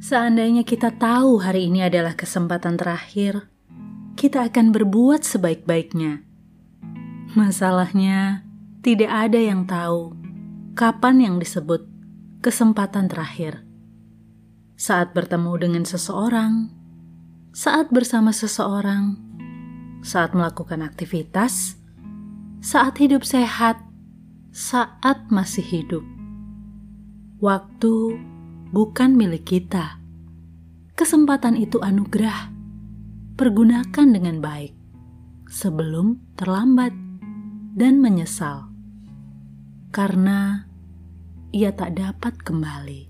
Seandainya kita tahu hari ini adalah kesempatan terakhir, kita akan berbuat sebaik-baiknya. Masalahnya, tidak ada yang tahu kapan yang disebut kesempatan terakhir. Saat bertemu dengan seseorang, saat bersama seseorang, saat melakukan aktivitas, saat hidup sehat, saat masih hidup. Waktu bukan milik kita. Kesempatan itu anugerah. Pergunakan dengan baik sebelum terlambat dan menyesal, karena ia tak dapat kembali.